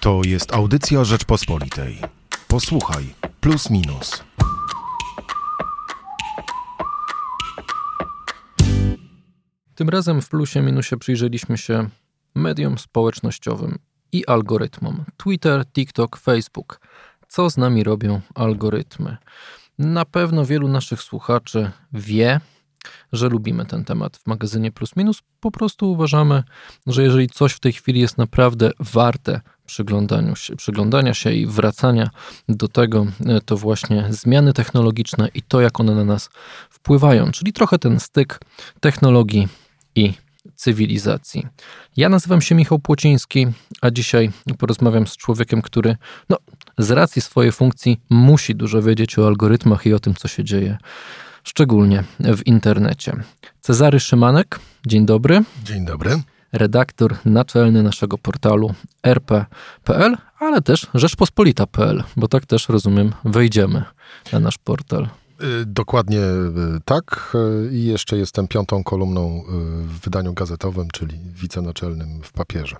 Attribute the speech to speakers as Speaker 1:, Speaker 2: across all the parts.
Speaker 1: To jest audycja Rzeczpospolitej. Posłuchaj, plus minus.
Speaker 2: Tym razem w plusie minusie przyjrzeliśmy się mediom społecznościowym i algorytmom. Twitter, TikTok, Facebook. Co z nami robią algorytmy? Na pewno wielu naszych słuchaczy wie, że lubimy ten temat w magazynie Plus Minus. Po prostu uważamy, że jeżeli coś w tej chwili jest naprawdę warte przyglądaniu się, przyglądania się i wracania do tego, e, to właśnie zmiany technologiczne i to, jak one na nas wpływają, czyli trochę ten styk technologii i cywilizacji. Ja nazywam się Michał Płociński, a dzisiaj porozmawiam z człowiekiem, który no, z racji swojej funkcji musi dużo wiedzieć o algorytmach i o tym, co się dzieje, szczególnie w internecie. Cezary Szymanek, dzień dobry.
Speaker 1: Dzień dobry.
Speaker 2: Redaktor naczelny naszego portalu rp.pl, ale też rzeczpospolita.pl, bo tak też rozumiem, wejdziemy na nasz portal.
Speaker 1: Y, dokładnie y, tak. Y, I jeszcze jestem piątą kolumną w wydaniu gazetowym, czyli wicenaczelnym w papierze.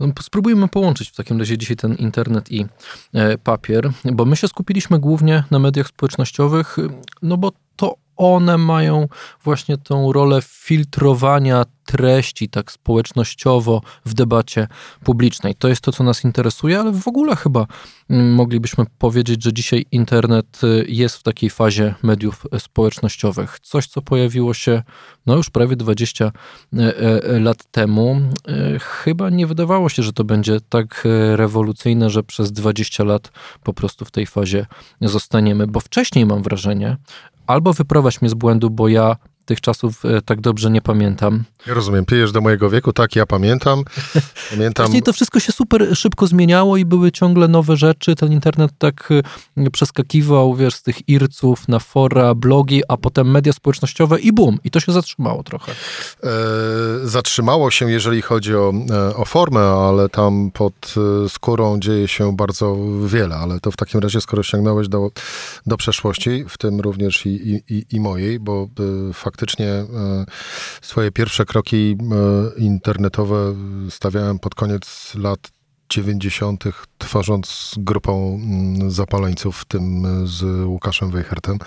Speaker 2: No, spróbujmy połączyć w takim razie dzisiaj ten internet i e, papier, bo my się skupiliśmy głównie na mediach społecznościowych, no bo to one mają właśnie tą rolę filtrowania treści tak społecznościowo w debacie publicznej. To jest to, co nas interesuje, ale w ogóle chyba mm, moglibyśmy powiedzieć, że dzisiaj internet y, jest w takiej fazie mediów społecznościowych. Coś, co pojawiło się no już prawie 20 e, e, lat temu. Chyba nie wydawało się, że to będzie tak rewolucyjne, że przez 20 lat po prostu w tej fazie zostaniemy, bo wcześniej mam wrażenie, albo wyprowadź mnie z błędu, bo ja tych czasów e, tak dobrze nie pamiętam.
Speaker 1: Ja rozumiem, pijesz do mojego wieku, tak, ja pamiętam.
Speaker 2: pamiętam. To wszystko się super szybko zmieniało i były ciągle nowe rzeczy. Ten internet tak e, przeskakiwał, wiesz, z tych irców na fora, blogi, a potem media społecznościowe i bum, i to się zatrzymało trochę. E,
Speaker 1: zatrzymało się, jeżeli chodzi o, e, o formę, ale tam pod skórą dzieje się bardzo wiele, ale to w takim razie, skoro sięgnąłeś do, do przeszłości, w tym również i, i, i mojej, bo y, fakt faktycznie e, swoje pierwsze kroki e, internetowe stawiałem pod koniec lat 90., tworząc grupą mm, zapaleńców, w tym z Łukaszem Weichertem,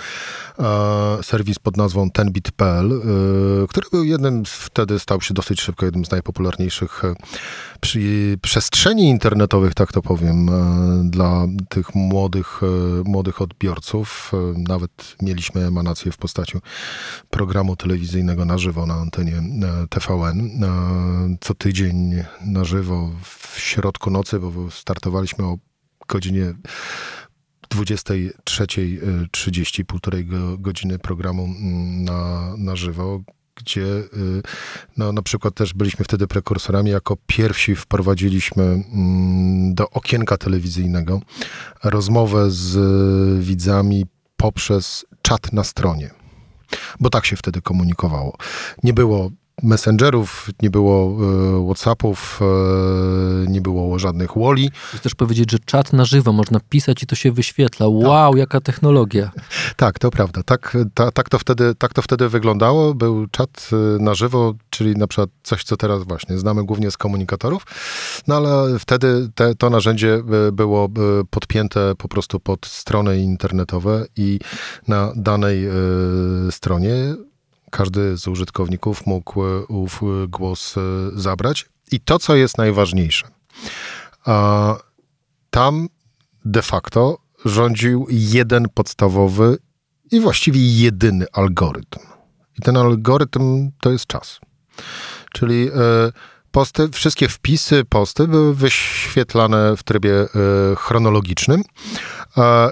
Speaker 1: serwis pod nazwą tenbit.pl, e, który był jednym, wtedy stał się dosyć szybko jednym z najpopularniejszych przestrzeni internetowych, tak to powiem, e, dla tych młodych, e, młodych odbiorców. Nawet mieliśmy emanację w postaci programu telewizyjnego na żywo na antenie TVN. Co tydzień na żywo w środku nocy, bo startowaliśmy o godzinie 23.30, półtorej godziny programu mm, na, na żywo, gdzie y, no, na przykład też byliśmy wtedy prekursorami, jako pierwsi wprowadziliśmy mm, do okienka telewizyjnego rozmowę z widzami poprzez czat na stronie. Bo tak się wtedy komunikowało. Nie było messengerów, nie było e, Whatsappów, e, nie było żadnych woli.
Speaker 2: Chcesz powiedzieć, że czat na żywo można pisać i to się wyświetla. Tak. Wow, tak. jaka technologia.
Speaker 1: Tak, to prawda. Tak, ta, tak, to wtedy, tak to wtedy wyglądało. Był czat e, na żywo, czyli na przykład coś, co teraz właśnie znamy głównie z komunikatorów, no ale wtedy te, to narzędzie było podpięte po prostu pod strony internetowe i na danej stronie każdy z użytkowników mógł e, ów e, głos e, zabrać. I to, co jest najważniejsze, tam de facto rządził jeden podstawowy i właściwie jedyny algorytm. I ten algorytm to jest czas. Czyli posty, wszystkie wpisy, posty były wyświetlane w trybie chronologicznym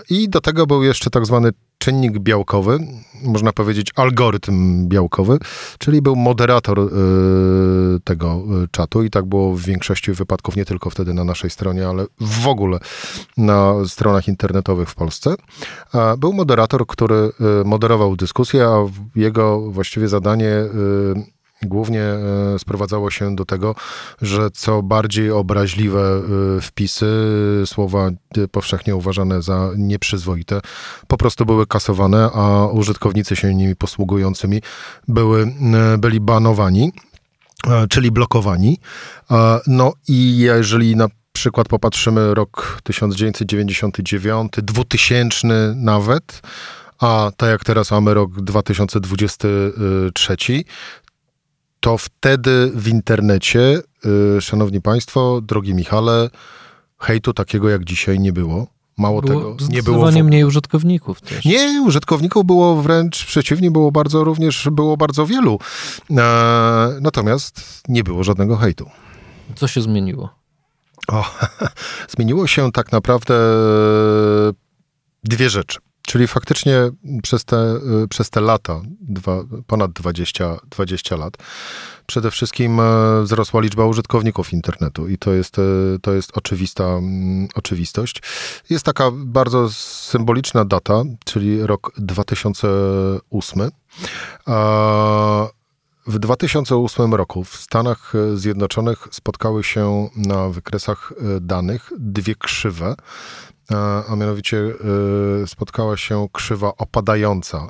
Speaker 1: i do tego był jeszcze tak zwany czynnik białkowy, można powiedzieć algorytm białkowy, czyli był moderator y, tego czatu i tak było w większości wypadków, nie tylko wtedy na naszej stronie, ale w ogóle na stronach internetowych w Polsce. Był moderator, który moderował dyskusję, a jego właściwie zadanie głównie e, sprowadzało się do tego, że co bardziej obraźliwe e, wpisy, słowa e, powszechnie uważane za nieprzyzwoite, po prostu były kasowane, a użytkownicy się nimi posługującymi były, byli banowani czyli blokowani. No i jeżeli na przykład popatrzymy rok 1999, 2000 nawet, a tak jak teraz mamy rok 2023, to wtedy w internecie, y, szanowni państwo, drogi Michale, hejtu takiego jak dzisiaj nie było. Mało
Speaker 2: Było
Speaker 1: tego, nie było. w-
Speaker 2: mniej użytkowników też.
Speaker 1: nie, użytkowników było wręcz przeciwnie, było bardzo również, było bardzo wielu. E, natomiast nie było żadnego hejtu.
Speaker 2: Co się zmieniło?
Speaker 1: O, zmieniło się tak naprawdę dwie rzeczy. Czyli faktycznie przez te, przez te lata, dwa, ponad 20, 20 lat, przede wszystkim e, wzrosła liczba użytkowników internetu i to jest, e, to jest oczywista mm, oczywistość. Jest taka bardzo symboliczna data, czyli rok 2008. A w 2008 roku w Stanach Zjednoczonych spotkały się na wykresach e, danych dwie krzywe, a, a mianowicie e, spotkała się krzywa opadająca,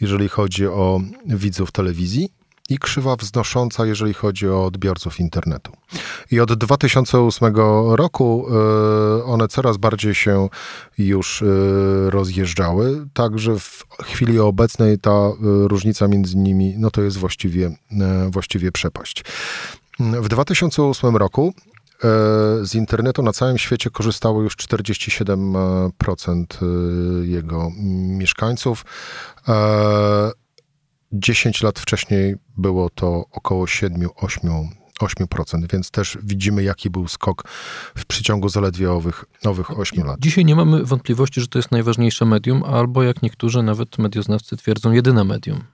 Speaker 1: jeżeli chodzi o widzów telewizji i krzywa wznosząca, jeżeli chodzi o odbiorców internetu. I od 2008 roku e, one coraz bardziej się już e, rozjeżdżały, także w chwili obecnej ta e, różnica między nimi, no to jest właściwie, właściwie przepaść. W 2008 roku z internetu na całym świecie korzystało już 47% e, jego mieszkańców. E, 10 lat wcześniej było to około 7-8%, 8%, więc też widzimy, jaki był skok w przeciągu zaledwie owych, owych 8 lat.
Speaker 2: Dzisiaj nie mamy wątpliwości, że to jest najważniejsze medium, albo jak niektórzy, nawet medioznawcy twierdzą, jedyne medium.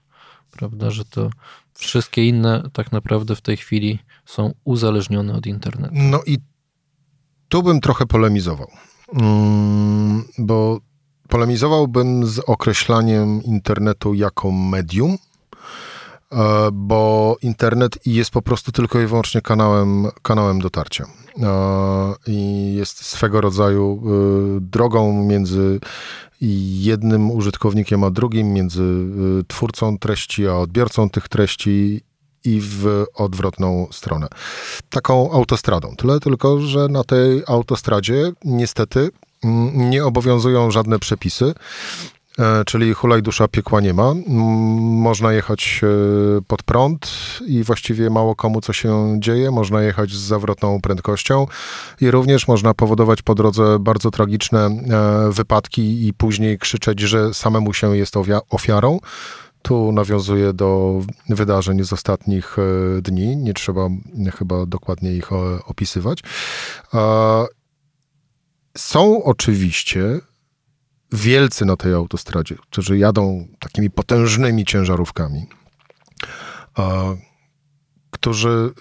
Speaker 2: Prawda, że to wszystkie inne tak naprawdę w tej chwili są uzależnione od internetu.
Speaker 1: No i tu bym trochę polemizował, mm, bo polemizowałbym z określaniem internetu jako medium, bo internet jest po prostu tylko i wyłącznie kanałem, kanałem dotarcia. E, I jest swego rodzaju e, drogą między jednym użytkownikiem a drugim, między e, twórcą treści a odbiorcą tych treści i w odwrotną stronę. Taką autostradą. Tyle tylko, że na tej autostradzie niestety mm, nie obowiązują żadne przepisy, e, czyli hulaj dusza piekła nie ma. Można jechać e, pod prąd i właściwie mało komu co się dzieje. Można jechać z zawrotną prędkością i również można powodować po drodze bardzo tragiczne e, wypadki i później krzyczeć, że samemu się jest ofiarą. Tu nawiązuje do wydarzeń z ostatnich e, dni. Nie trzeba chyba dokładnie ich e, opisywać. Są oczywiście wielcy na tej autostradzie, którzy jadą takimi potężnymi ciężarówkami, którzy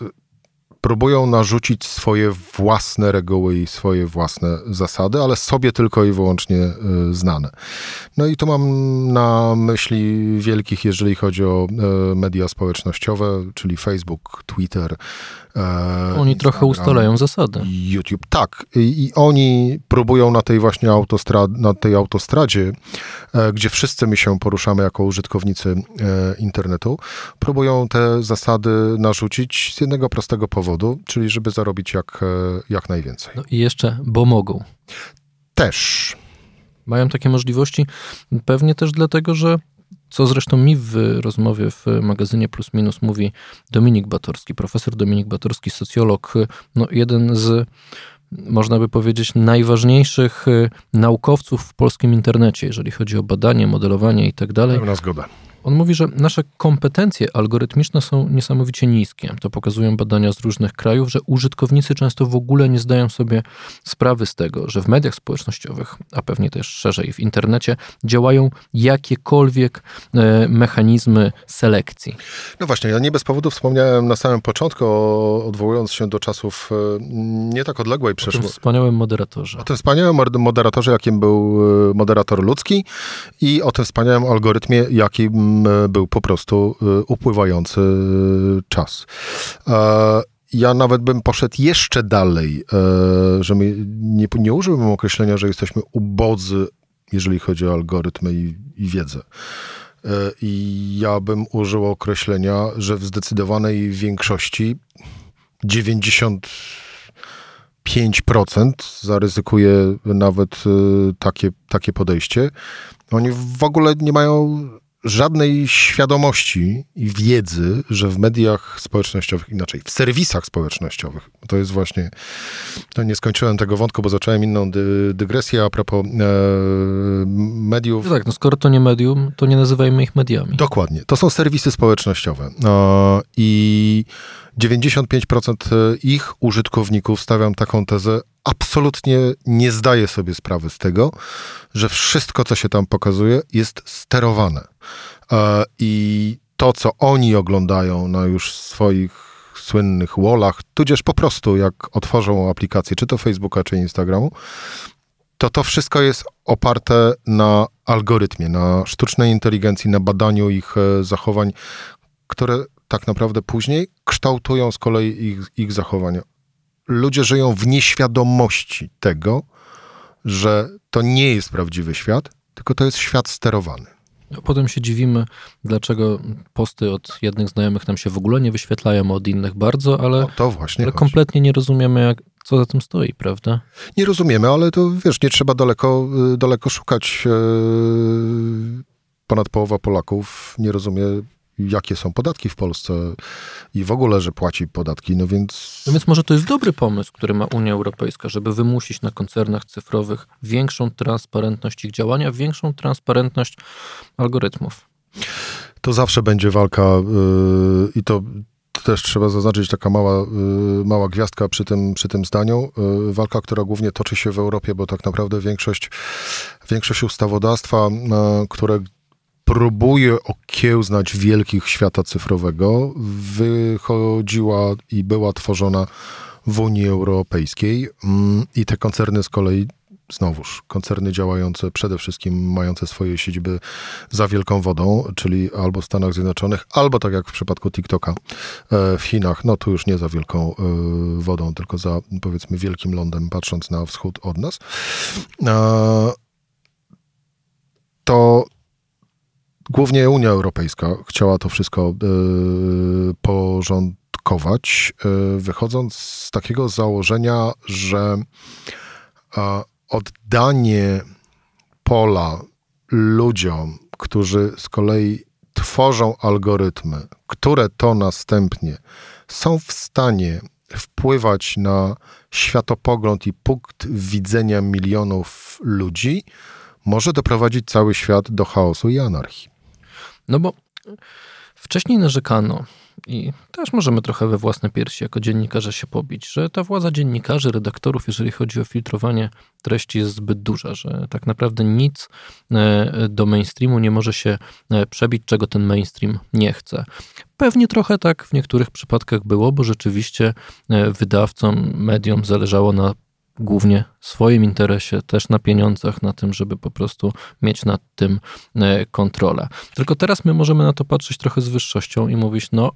Speaker 1: próbują narzucić swoje własne reguły i swoje własne zasady, ale sobie tylko i wyłącznie y, znane. No i tu mam na myśli wielkich, jeżeli chodzi o e, media społecznościowe, czyli Facebook, Twitter. e,
Speaker 2: Oni trochę
Speaker 1: Instagram,
Speaker 2: ustalają zasady.
Speaker 1: YouTube, tak. I, I oni próbują na tej właśnie autostrad, na tej autostradzie, e, gdzie wszyscy my się poruszamy jako użytkownicy e, internetu, próbują te zasady narzucić z jednego prostego powodu, czyli żeby zarobić jak, e, jak najwięcej.
Speaker 2: No i jeszcze, bo mogą.
Speaker 1: Też.
Speaker 2: Mają takie możliwości pewnie też dlatego, że co zresztą mi w rozmowie w magazynie Plus Minus mówi Dominik Batorski, profesor Dominik Batorski, socjolog, no jeden z można by powiedzieć najważniejszych y, naukowców w polskim internecie, jeżeli chodzi o badanie, modelowanie i tak dalej.
Speaker 1: Pełna zgoda.
Speaker 2: On mówi, że nasze kompetencje algorytmiczne są niesamowicie niskie. To pokazują badania z różnych krajów, że użytkownicy często w ogóle nie zdają sobie sprawy z tego, że w mediach społecznościowych, a pewnie też szerzej w internecie, działają jakiekolwiek e, mechanizmy selekcji.
Speaker 1: No właśnie, ja nie bez powodu wspomniałem na samym początku, o- odwołując się do czasów e, nie tak odległej
Speaker 2: W tym
Speaker 1: przeszłości.
Speaker 2: wspaniałym moderatorze.
Speaker 1: O tym wspaniałym mod- moderatorze, jakim był e, moderator ludzki i o tym wspaniałym algorytmie, jakim e, był po prostu e, upływający e, czas. Ja nawet bym poszedł jeszcze dalej, że my nie, nie użyłbym określenia, że jesteśmy ubodzy, jeżeli chodzi o algorytmy i, i wiedzę. I ja bym użył określenia, że w zdecydowanej większości 95 5%, zaryzykuję nawet takie, takie podejście. Oni w ogóle nie mają żadnej świadomości i wiedzy, że w mediach społecznościowych, inaczej, w serwisach społecznościowych, to jest właśnie, to nie skończyłem tego wątku, bo zacząłem inną dy, dygresję a propos e, mediów.
Speaker 2: No tak, no skoro to nie medium, to nie nazywajmy ich mediami.
Speaker 1: Dokładnie, to są serwisy społecznościowe e, i 95% ich użytkowników, stawiam taką tezę, absolutnie nie zdaje sobie sprawy z tego, że wszystko, co się tam pokazuje, jest sterowane. E, I to, co oni oglądają na już swoich słynnych wallach, tudzież po prostu jak otworzą aplikację, czy to Facebooka, czy Instagramu, to to wszystko jest oparte na algorytmie, na sztucznej inteligencji, na badaniu ich e, zachowań, które tak naprawdę później kształtują z kolei ich, ich zachowania. Ludzie żyją w nieświadomości tego, że to nie jest prawdziwy świat, tylko to jest świat sterowany.
Speaker 2: Potem się dziwimy, dlaczego posty od jednych znajomych nam się w ogóle nie wyświetlają, od innych bardzo, ale, ale kompletnie nie rozumiemy, jak, co za tym stoi, prawda?
Speaker 1: Nie rozumiemy, ale to wiesz, nie trzeba daleko, y, daleko szukać. Y, ponad połowa Polaków nie rozumie jakie są podatki w Polsce i w ogóle, że płaci podatki, no więc...
Speaker 2: No więc może to jest dobry pomysł, który ma Unia Europejska, żeby wymusić na koncernach cyfrowych większą transparentność ich działania, większą transparentność algorytmów.
Speaker 1: To zawsze będzie walka yy, i to też trzeba zaznaczyć taka mała, yy, mała gwiazdka przy tym, przy tym zdaniu. Yy, walka, która głównie toczy się w Europie, bo tak naprawdę większość, większość ustawodawstwa, yy, które próbuje okiełznać wielkich świata cyfrowego, wychodziła i była tworzona w Unii Europejskiej mm, i te koncerny z kolei znowuż koncerny działające przede wszystkim mające swoje siedziby za wielką wodą, czyli albo w Stanach Zjednoczonych, albo tak jak w przypadku TikToka e, w Chinach, no tu już nie za wielką e, wodą, tylko za powiedzmy wielkim lądem, patrząc na wschód od nas. E, to głównie Unia Europejska chciała to wszystko y, porządkować, y, wychodząc z takiego założenia, że oddanie pola ludziom, którzy z kolei tworzą algorytmy, które to następnie są w stanie wpływać na światopogląd i punkt widzenia milionów ludzi, może doprowadzić cały świat do chaosu i anarchii.
Speaker 2: No bo wcześniej narzekano, i też możemy trochę we własne piersi jako dziennikarze się pobić, że ta władza dziennikarzy, redaktorów, jeżeli chodzi o filtrowanie treści, jest zbyt duża, że tak naprawdę nic e, do mainstreamu nie może się e, przebić, czego ten mainstream nie chce. Pewnie trochę tak w niektórych przypadkach było, bo rzeczywiście e, wydawcom, mediom zależało na głównie swoim interesie, też na pieniądzach, na tym, żeby po prostu mieć nad tym e, kontrolę. Tylko teraz my możemy na to patrzeć trochę z wyższością i mówić, no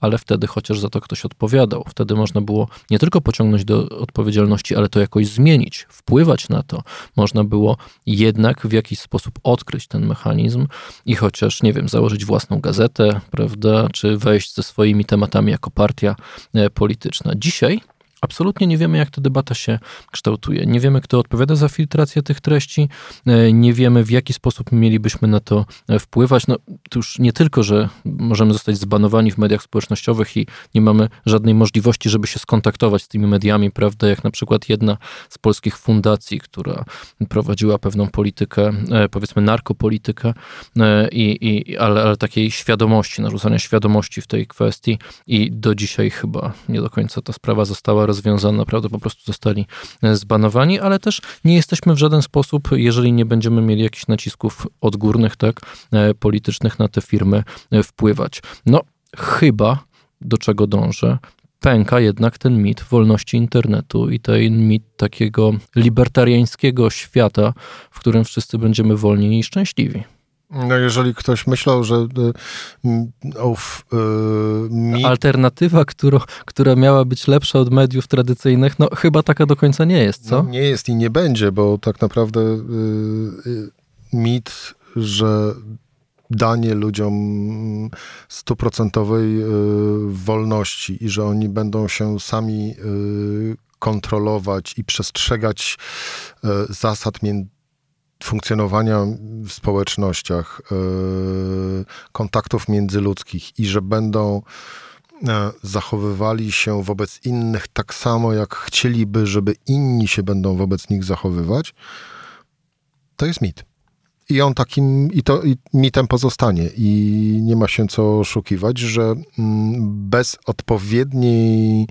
Speaker 2: ale wtedy chociaż za to ktoś odpowiadał. Wtedy można było nie tylko pociągnąć do odpowiedzialności, ale to jakoś zmienić, wpływać na to. Można było jednak w jakiś sposób odkryć ten mechanizm i chociaż, nie wiem, założyć własną gazetę, prawda, czy wejść ze swoimi tematami jako partia e, polityczna. Dzisiaj Absolutnie nie wiemy, jak ta debata się kształtuje. Nie wiemy, kto odpowiada za filtrację tych treści, e, nie wiemy, w jaki sposób mielibyśmy na to e, wpływać. No, to już nie tylko, że możemy zostać zbanowani w mediach społecznościowych i nie mamy żadnej możliwości, żeby się skontaktować z tymi mediami, prawda? Jak na przykład jedna z polskich fundacji, która prowadziła pewną politykę, e, powiedzmy narkopolitykę, i, i, ale, ale takiej świadomości, narzucania świadomości w tej kwestii i do dzisiaj chyba nie do końca ta sprawa została rozwiązana, naprawdę po prostu zostali e, zbanowani, ale też nie jesteśmy w żaden sposób, jeżeli nie będziemy mieli jakichś nacisków odgórnych, tak, e, politycznych na te firmy e, wpływać. No, chyba do czego dążę, pęka jednak ten mit wolności internetu i ten mit takiego libertariańskiego świata, w którym wszyscy będziemy wolni i szczęśliwi.
Speaker 1: No jeżeli ktoś myślał, że ów,
Speaker 2: yy, Alternatywa, która, która miała być lepsza od mediów tradycyjnych, no chyba taka do końca nie jest, co?
Speaker 1: No, nie jest i nie będzie, bo tak naprawdę yy, mit, że danie ludziom stuprocentowej yy, wolności i że oni będą się sami kontrolować i przestrzegać zasad funkcjonowania w społecznościach, e, kontaktów międzyludzkich i że będą e, zachowywali się wobec innych tak samo, jak chcieliby, żeby inni się będą wobec nich zachowywać, to jest mit. I on takim, i to i mitem pozostanie. I nie ma się co oszukiwać, że mm, bez odpowiedniej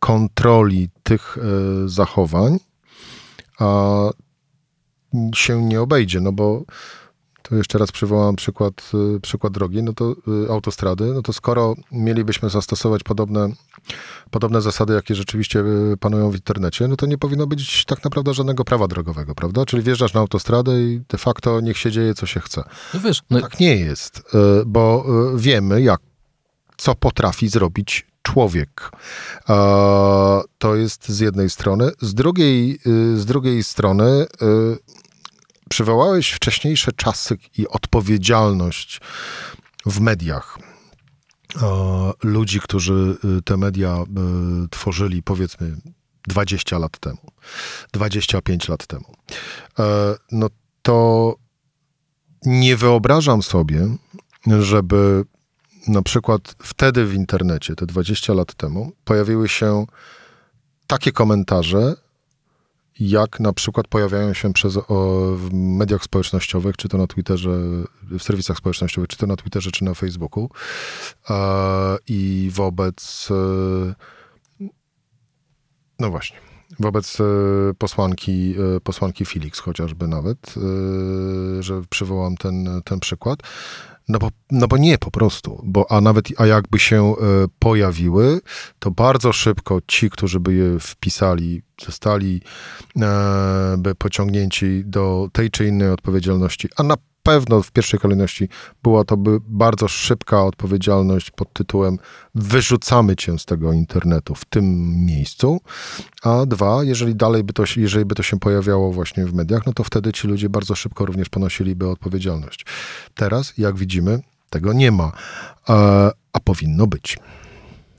Speaker 1: kontroli tych e, zachowań a się nie obejdzie, no bo to jeszcze raz przywołam przykład, e, przykład drogi, no to e, autostrady, no to skoro mielibyśmy zastosować podobne, podobne zasady, jakie rzeczywiście panują w internecie, no to nie powinno być tak naprawdę żadnego prawa drogowego, prawda? Czyli wjeżdżasz na autostradę i de facto niech się dzieje, co się chce.
Speaker 2: No wiesz, no...
Speaker 1: Tak nie jest, bo wiemy, jak, co potrafi zrobić człowiek. To jest z jednej strony. Z drugiej, y, z drugiej strony y, przywołałeś wcześniejsze czasy i odpowiedzialność w mediach. Ludzi, którzy y, te media tworzyli, powiedzmy, 20 lat temu, 25 lat temu. E, no to nie wyobrażam sobie, żeby na przykład wtedy w internecie, te 20 lat temu, pojawiły się takie komentarze, jak na przykład pojawiają się przez, o, w mediach społecznościowych, czy to na Twitterze, w serwisach społecznościowych, czy to na Twitterze, czy na Facebooku. E, I wobec, e, no właśnie, wobec e, posłanki, e, posłanki Felix chociażby nawet, e, że przywołam ten, ten przykład, no bo, no bo nie po prostu, bo a nawet a jakby się e, pojawiły, to bardzo szybko ci, którzy by je wpisali, zostali e, by pociągnięci do tej czy innej odpowiedzialności, a na pewno w pierwszej kolejności była to by bardzo szybka odpowiedzialność pod tytułem wyrzucamy cię z tego internetu w tym miejscu, a dwa, jeżeli dalej by to, jeżeli by to się pojawiało właśnie w mediach, no to wtedy ci ludzie bardzo szybko również ponosiliby odpowiedzialność. Teraz, jak widzimy, tego nie ma, a, a powinno być.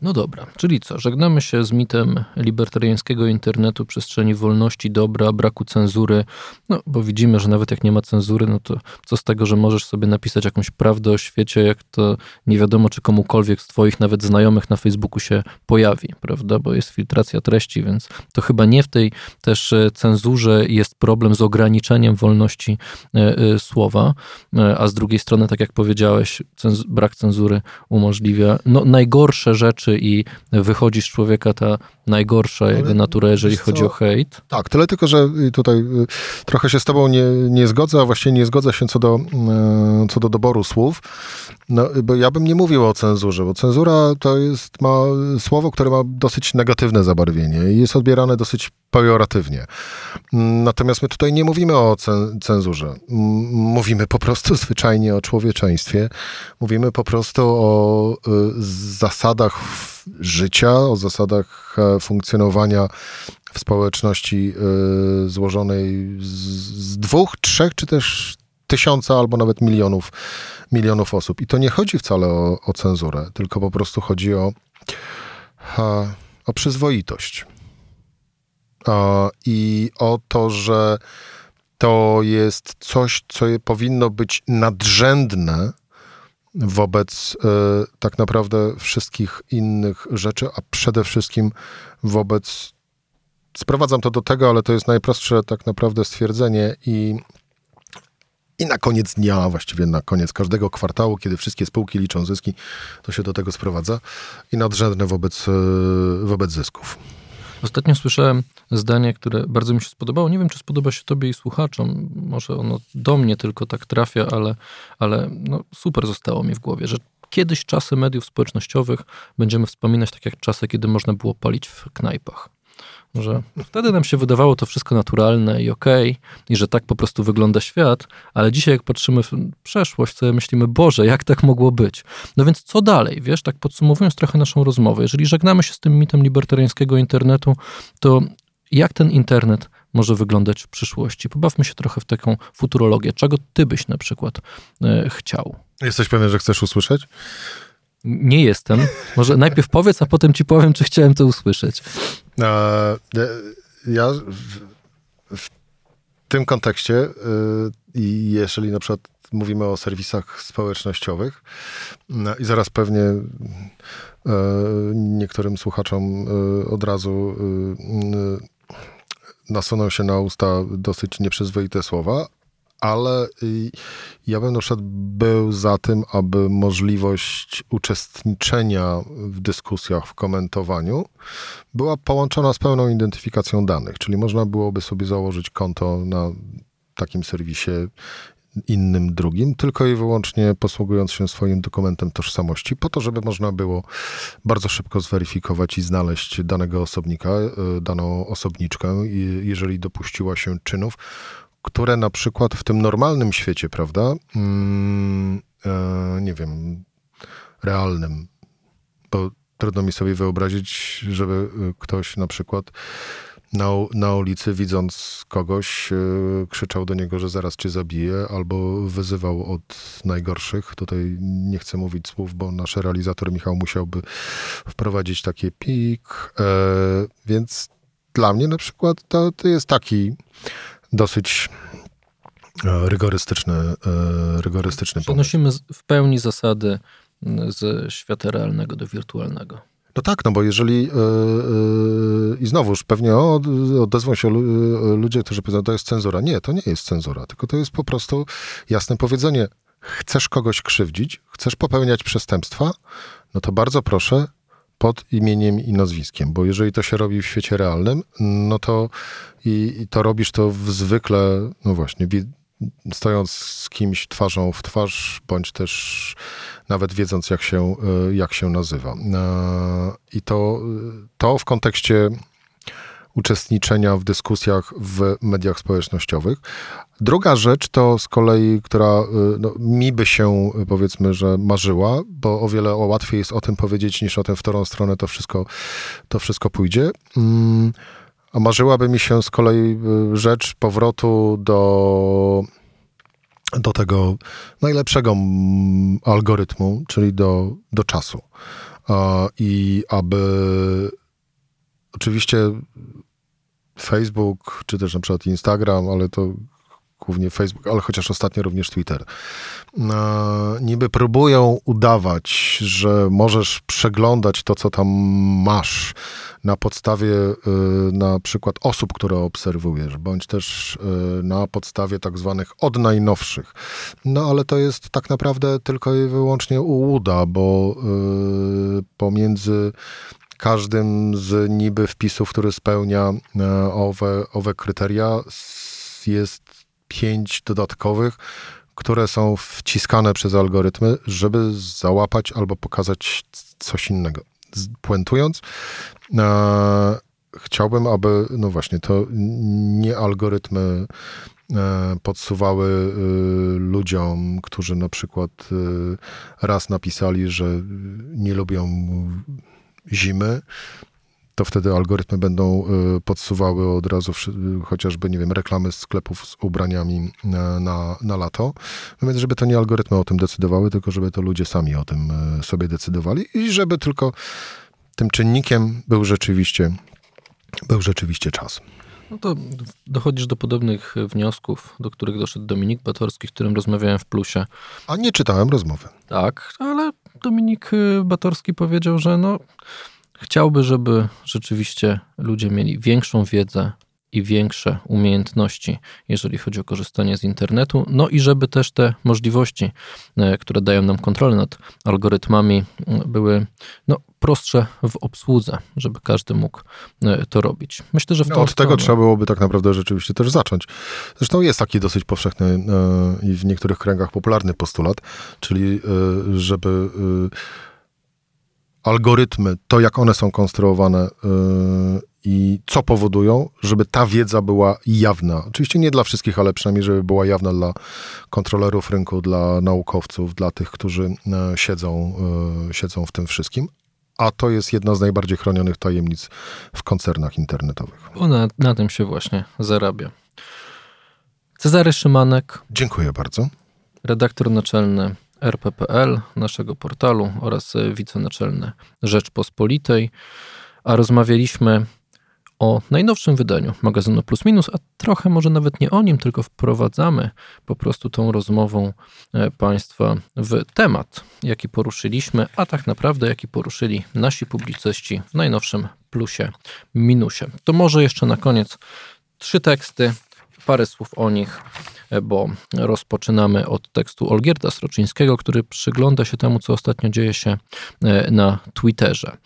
Speaker 2: No dobra, czyli co? Żegnamy się z mitem libertariańskiego internetu, przestrzeni wolności, dobra, braku cenzury. No, bo widzimy, że nawet jak nie ma cenzury, no to co z tego, że możesz sobie napisać jakąś prawdę o świecie, jak to nie wiadomo, czy komukolwiek z Twoich nawet znajomych na Facebooku się pojawi, prawda? Bo jest filtracja treści, więc to chyba nie w tej też e, cenzurze jest problem z ograniczeniem wolności e, e, słowa, a z drugiej strony, tak jak powiedziałeś, brak cenzury umożliwia no, najgorsze rzeczy rzeczy i wychodzi z człowieka ta najgorsza Ale jego natura, jeżeli chodzi o hejt.
Speaker 1: Tak, tyle tylko, że tutaj y, trochę się z tobą nie, nie zgodzę, a właściwie nie zgodzę się co do, y, co do doboru słów. No, bo ja bym nie mówił o cenzurze, bo cenzura to jest ma słowo, które ma dosyć negatywne zabarwienie i jest odbierane dosyć pejoratywnie. Natomiast my tutaj nie mówimy o cenzurze. Mówimy po prostu zwyczajnie o człowieczeństwie. Mówimy po prostu o y, zasadach życia, o zasadach e, funkcjonowania w społeczności y, złożonej z dwóch, trzech czy też tysiąca albo nawet milionów, milionów osób. I to nie chodzi wcale o, o cenzurę, tylko po prostu chodzi o, o przyzwoitość. I o to, że to jest coś, co powinno być nadrzędne wobec e, tak naprawdę wszystkich innych rzeczy, a przede wszystkim wobec. Sprowadzam to do tego, ale to jest najprostsze tak naprawdę stwierdzenie i i na koniec dnia, właściwie na koniec każdego kwartału, kiedy wszystkie spółki liczą zyski, to się do tego sprowadza i nadrzędne wobec, e, wobec zysków.
Speaker 2: Ostatnio słyszałem zdanie, które bardzo mi się spodobało. Nie wiem, czy spodoba się tobie i słuchaczom. Może ono do mnie tylko tak trafia, ale, ale no, super zostało mi w głowie, że kiedyś czasy mediów społecznościowych będziemy wspominać tak jak czasy, kiedy można było palić w knajpach że wtedy nam się wydawało to wszystko naturalne i okej, okay, i że tak po prostu wygląda świat, ale dzisiaj jak patrzymy w przeszłość, to myślimy, Boże, jak tak mogło być? No więc co dalej, wiesz, tak podsumowując trochę naszą rozmowę, jeżeli żegnamy się z tym mitem libertariańskiego internetu, to jak ten internet może wyglądać w przyszłości? Pobawmy się trochę w taką futurologię. Czego ty byś na przykład e, chciał?
Speaker 1: Jesteś pewien, że chcesz usłyszeć?
Speaker 2: Nie jestem. Może najpierw powiedz, a potem ci powiem, czy chciałem to usłyszeć.
Speaker 1: E, ja w, tym kontekście i jeżeli na przykład mówimy o serwisach społecznościowych no i zaraz pewnie niektórym słuchaczom od razu nasuną się na usta dosyć nieprzyzwoite słowa, ale y, ja bym na przykład był za tym, aby możliwość uczestniczenia w dyskusjach, w komentowaniu była połączona z pełną identyfikacją danych, czyli można byłoby sobie założyć konto na takim serwisie innym drugim, tylko i wyłącznie posługując się swoim dokumentem tożsamości, po to, żeby można było bardzo szybko zweryfikować i znaleźć danego osobnika, y, daną osobniczkę, jeżeli dopuściła się czynów, które na przykład w tym normalnym świecie, prawda, mm, e, nie wiem, realnym, bo trudno mi sobie wyobrazić, żeby e, ktoś na przykład na, na ulicy, widząc kogoś, e, krzyczał do niego, że zaraz cię zabije, albo wyzywał od najgorszych. Tutaj nie chcę mówić słów, bo nasz realizator Michał musiałby wprowadzić takie pik. Więc dla mnie na przykład to, to jest taki dosyć e, rygorystyczny, e, rygorystyczny
Speaker 2: Przenosimy w pełni zasady ze świata realnego do wirtualnego.
Speaker 1: No tak, no bo jeżeli yy, yy, i znowuż pewnie odezwą się ludzie, którzy powiedzą, to jest cenzura. Nie, to nie jest cenzura, tylko to jest po prostu jasne powiedzenie. Chcesz kogoś krzywdzić, chcesz popełniać przestępstwa, no to bardzo proszę, pod imieniem i nazwiskiem, bo jeżeli to się robi w świecie realnym, no to i, i to robisz to w zwykle, no właśnie, stojąc z kimś twarzą w twarz, bądź też nawet wiedząc, jak się, e, jak się nazywa. E, I to, to w kontekście uczestniczenia w dyskusjach w mediach społecznościowych. Druga rzecz to z kolei, która y, no, mi by się powiedzmy, że marzyła, bo o wiele łatwiej jest o tym powiedzieć niż o tym, w którą stronę to wszystko, to wszystko pójdzie. Mm, a marzyłaby mi się z kolei y, rzecz powrotu do, do tego najlepszego algorytmu, czyli do, do czasu. I aby oczywiście Facebook, czy też na przykład Instagram, ale to głównie Facebook, ale chociaż ostatnio również Twitter, niby próbują udawać, że możesz przeglądać to, co tam masz na podstawie y, na przykład osób, które obserwujesz, bądź też y, na podstawie tak zwanych od najnowszych. No ale to jest tak naprawdę tylko i wyłącznie ułuda, bo pomiędzy każdym z niby wpisów, który spełnia e, owe, owe kryteria, jest pięć dodatkowych, które są wciskane przez algorytmy, żeby załapać albo pokazać coś innego. Puentując, e, chciałbym, aby, no właśnie, to nie algorytmy e, podsuwały e, ludziom, którzy na przykład e, raz napisali, że nie lubią zimy, to wtedy algorytmy będą y, podsuwały od razu chociażby, nie wiem, reklamy sklepów z ubraniami na, na, na lato. No więc, żeby to nie algorytmy o tym decydowały, tylko żeby to ludzie sami o tym y, sobie decydowali i żeby tylko tym czynnikiem był rzeczywiście, był rzeczywiście czas.
Speaker 2: No to dochodzisz do podobnych wniosków, do których doszedł Dominik Batorski, z którym rozmawiałem w Plusie.
Speaker 1: A nie czytałem rozmowy.
Speaker 2: Tak, ale Dominik y, Batorski powiedział, że no, chciałby, żeby rzeczywiście ludzie mieli większą wiedzę i większe umiejętności, jeżeli chodzi o korzystanie z internetu. No i żeby też te możliwości, e, które dają nam kontrolę nad algorytmami, były no, prostsze w obsłudze, żeby każdy mógł e, to robić. Myślę, że w
Speaker 1: no, Od stronę... tego trzeba byłoby tak naprawdę rzeczywiście też zacząć. Zresztą jest taki dosyć powszechny e, i w niektórych kręgach popularny postulat, czyli żeby algorytmy, to jak one są konstruowane i co powodują, żeby ta wiedza była jawna. Oczywiście nie dla wszystkich, ale przynajmniej, żeby była jawna dla kontrolerów rynku, dla naukowców, dla tych, którzy e, siedzą, e, siedzą w tym wszystkim. A to jest jedna z najbardziej chronionych tajemnic w koncernach internetowych.
Speaker 2: Bo na, na tym się właśnie zarabia. Cezary Szymanek.
Speaker 1: Dziękuję bardzo.
Speaker 2: Redaktor naczelny RPPL, naszego portalu oraz wicenaczelny Rzeczpospolitej. A rozmawialiśmy o najnowszym wydaniu magazynu Plus Minus, a trochę może nawet nie o nim, tylko wprowadzamy po prostu tą rozmową e, Państwa w temat, jaki poruszyliśmy, a tak naprawdę jaki poruszyli nasi publicyści w najnowszym Plusie Minusie. To może jeszcze na koniec trzy teksty, parę słów o nich, e, bo rozpoczynamy od tekstu Olgierda Sroczyńskiego, który przygląda się temu, co ostatnio dzieje się e, na Twitterze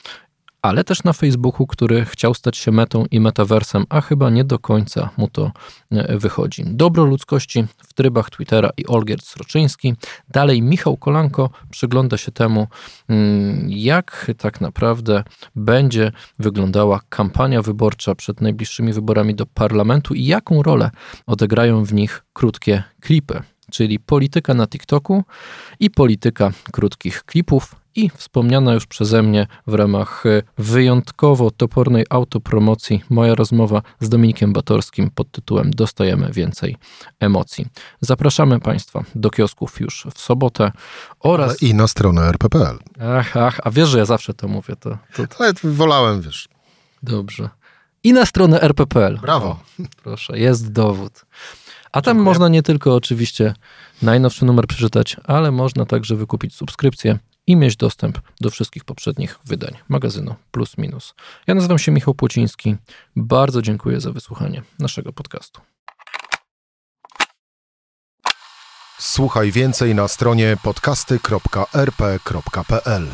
Speaker 2: ale też na Facebooku, który chciał stać się metą i metaversem, a chyba nie do końca mu to e, wychodzi. Dobro ludzkości w trybach Twittera i Olgierd Sroczyński. Dalej Michał Kolanko przygląda się temu, mm, jak tak naprawdę będzie wyglądała kampania wyborcza przed najbliższymi wyborami do parlamentu i jaką rolę odegrają w nich krótkie klipy czyli polityka na TikToku i polityka krótkich klipów i wspomniana już przeze mnie w ramach e, wyjątkowo topornej autopromocji moja rozmowa z Dominikiem Batorskim pod tytułem Dostajemy więcej emocji. Zapraszamy Państwa do kiosków już w sobotę oraz...
Speaker 1: I na stronę rp.pl.
Speaker 2: Ach, ach, a wiesz, że ja zawsze to mówię. To, to...
Speaker 1: Ale wolałem, wiesz.
Speaker 2: Dobrze. I na stronę rp.pl.
Speaker 1: Brawo.
Speaker 2: O, proszę, jest dowód. A tam Dziękuję. można nie tylko oczywiście najnowszy numer przeczytać, ale można także wykupić subskrypcję i mieć dostęp do wszystkich poprzednich wydań magazynu Plus Minus. Ja nazywam się Michał Płociński. Bardzo dziękuję za wysłuchanie naszego podcastu.
Speaker 1: Słuchaj więcej na stronie podcasty.rp.pl.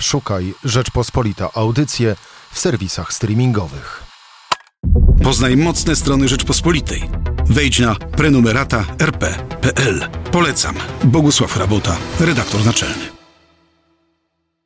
Speaker 1: Szukaj Rzeczpospolita Audycje w serwisach streamingowych.
Speaker 3: Poznaj mocne strony Rzeczpospolitej. Wejdź na prenumerata rp.pl. Polecam. Bogusław Rabota, redaktor naczelny.